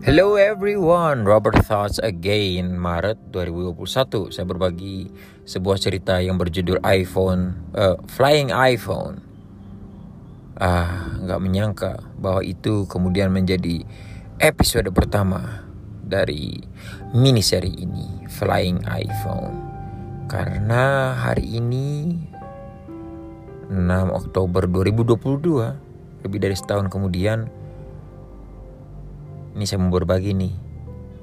Hello everyone, Robert Thoughts again Maret 2021 Saya berbagi sebuah cerita yang berjudul iPhone uh, Flying iPhone. Ah, nggak menyangka bahwa itu kemudian menjadi episode pertama dari mini seri ini Flying iPhone. Karena hari ini 6 Oktober 2022 Lebih dari setahun kemudian ini saya mau berbagi nih.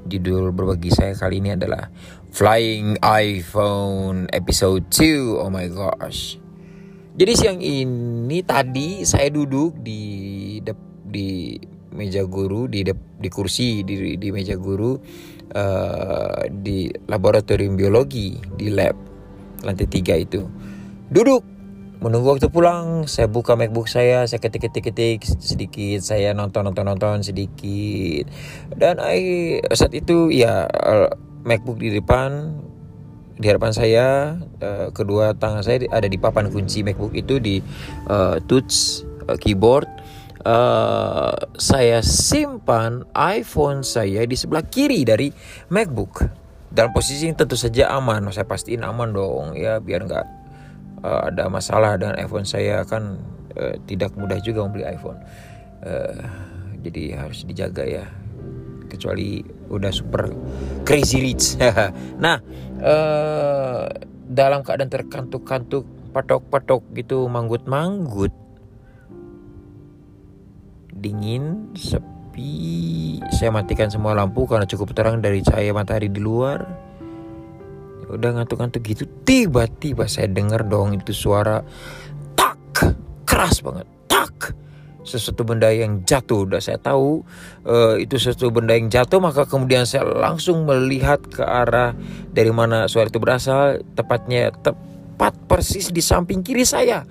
Judul berbagi saya kali ini adalah Flying iPhone episode 2. Oh my gosh. Jadi siang ini tadi saya duduk di de, di meja guru di de, di kursi di di meja guru uh, di laboratorium biologi di lab lantai tiga itu. Duduk menunggu waktu pulang saya buka macbook saya saya ketik ketik ketik sedikit saya nonton nonton nonton sedikit. Dan I, saat itu ya macbook di depan di hadapan saya uh, kedua tangan saya ada di papan kunci macbook itu di uh, touch uh, keyboard. Uh, saya simpan iPhone saya di sebelah kiri dari macbook. Dalam posisi yang tentu saja aman saya pastiin aman dong ya biar nggak uh, ada masalah dengan iPhone saya kan uh, tidak mudah juga membeli iPhone. Uh, jadi harus dijaga ya. Kecuali udah super crazy rich. Nah uh, dalam keadaan terkantuk-kantuk patok-patok gitu manggut-manggut dingin sepi saya matikan semua lampu karena cukup terang dari cahaya matahari di luar udah ngantuk-ngantuk gitu tiba-tiba saya dengar dong itu suara tak keras banget tak. Sesuatu benda yang jatuh udah saya tahu uh, itu sesuatu benda yang jatuh maka kemudian saya langsung melihat ke arah dari mana suara itu berasal tepatnya tepat persis di samping kiri saya.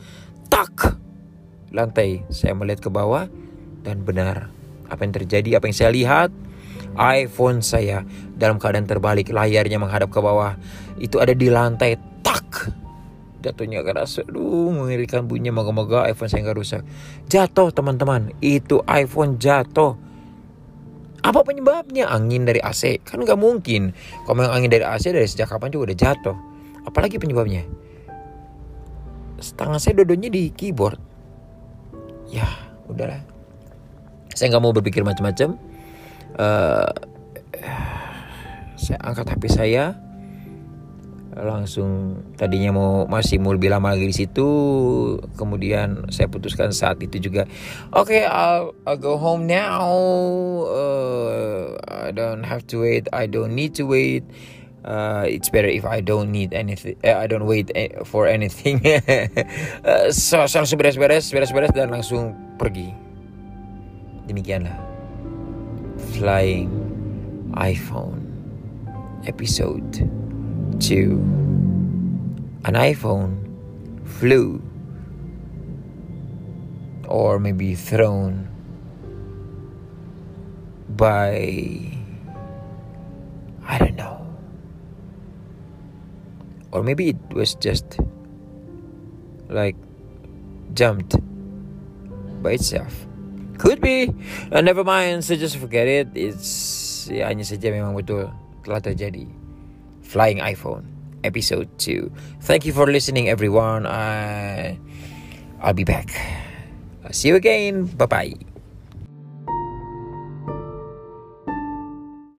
Tak. Lantai saya melihat ke bawah dan benar apa yang terjadi apa yang saya lihat iPhone saya dalam keadaan terbalik layarnya menghadap ke bawah. Itu ada di lantai tak. Jatuhnya keras aduh mengerikan bunyinya moga-moga iPhone saya nggak rusak. Jatuh teman-teman. Itu iPhone jatuh. Apa penyebabnya? Angin dari AC kan nggak mungkin. Kalau memang angin dari AC dari sejak kapan juga udah jatuh. Apalagi penyebabnya? Setengah saya dodonya di keyboard. Ya udahlah. Saya nggak mau berpikir macam-macam uh, saya angkat HP saya. Langsung tadinya mau masih mau lebih lama lagi di situ. Kemudian saya putuskan saat itu juga oke okay, I'll, I'll go home now. Uh, I don't have to wait. I don't need to wait. Uh, it's better if I don't need anything uh, I don't wait for anything. Uh, so, so langsung beres-beres beres-beres dan langsung pergi. Demikianlah flying iPhone episode 2 an iPhone flew or maybe thrown by I don't know. Or maybe it was just like jumped by itself could be. Uh, never mind so just forget it. It's ya hanya saja memang betul telah terjadi. Flying iPhone episode 2 thank you for listening everyone. I I'll be back. See you again. Bye bye